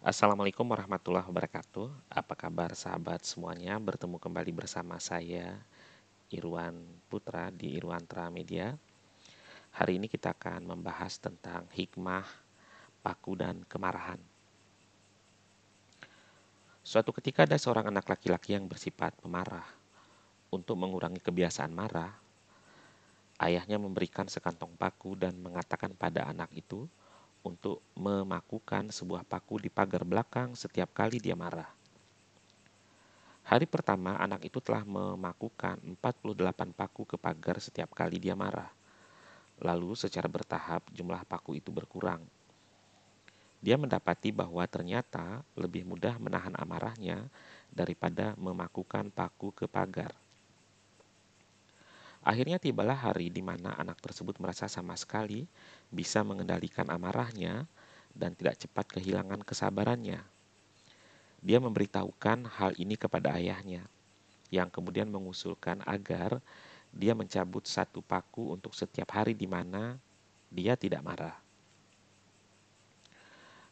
Assalamualaikum warahmatullahi wabarakatuh. Apa kabar sahabat semuanya? Bertemu kembali bersama saya Irwan Putra di Irwantra Media. Hari ini kita akan membahas tentang hikmah, paku dan kemarahan. Suatu ketika ada seorang anak laki-laki yang bersifat pemarah. Untuk mengurangi kebiasaan marah, ayahnya memberikan sekantong paku dan mengatakan pada anak itu, untuk memakukan sebuah paku di pagar belakang setiap kali dia marah. Hari pertama, anak itu telah memakukan 48 paku ke pagar setiap kali dia marah. Lalu secara bertahap jumlah paku itu berkurang. Dia mendapati bahwa ternyata lebih mudah menahan amarahnya daripada memakukan paku ke pagar. Akhirnya tibalah hari di mana anak tersebut merasa sama sekali bisa mengendalikan amarahnya dan tidak cepat kehilangan kesabarannya. Dia memberitahukan hal ini kepada ayahnya, yang kemudian mengusulkan agar dia mencabut satu paku untuk setiap hari di mana dia tidak marah.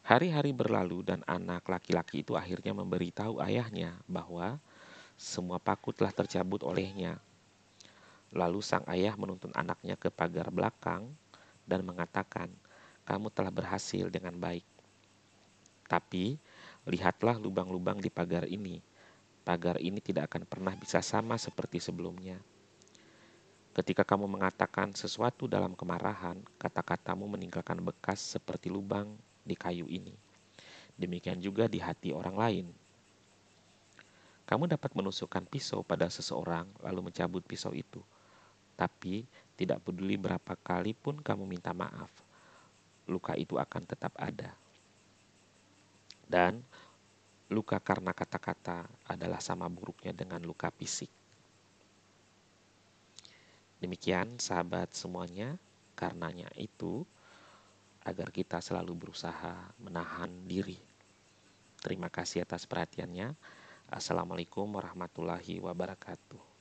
Hari-hari berlalu dan anak laki-laki itu akhirnya memberitahu ayahnya bahwa semua paku telah tercabut olehnya Lalu sang ayah menuntun anaknya ke pagar belakang dan mengatakan, "Kamu telah berhasil dengan baik. Tapi lihatlah lubang-lubang di pagar ini. Pagar ini tidak akan pernah bisa sama seperti sebelumnya." Ketika kamu mengatakan sesuatu dalam kemarahan, kata-katamu meninggalkan bekas seperti lubang di kayu ini. Demikian juga di hati orang lain. Kamu dapat menusukkan pisau pada seseorang, lalu mencabut pisau itu tapi tidak peduli berapa kali pun kamu minta maaf, luka itu akan tetap ada. Dan luka karena kata-kata adalah sama buruknya dengan luka fisik. Demikian sahabat semuanya, karenanya itu agar kita selalu berusaha menahan diri. Terima kasih atas perhatiannya. Assalamualaikum warahmatullahi wabarakatuh.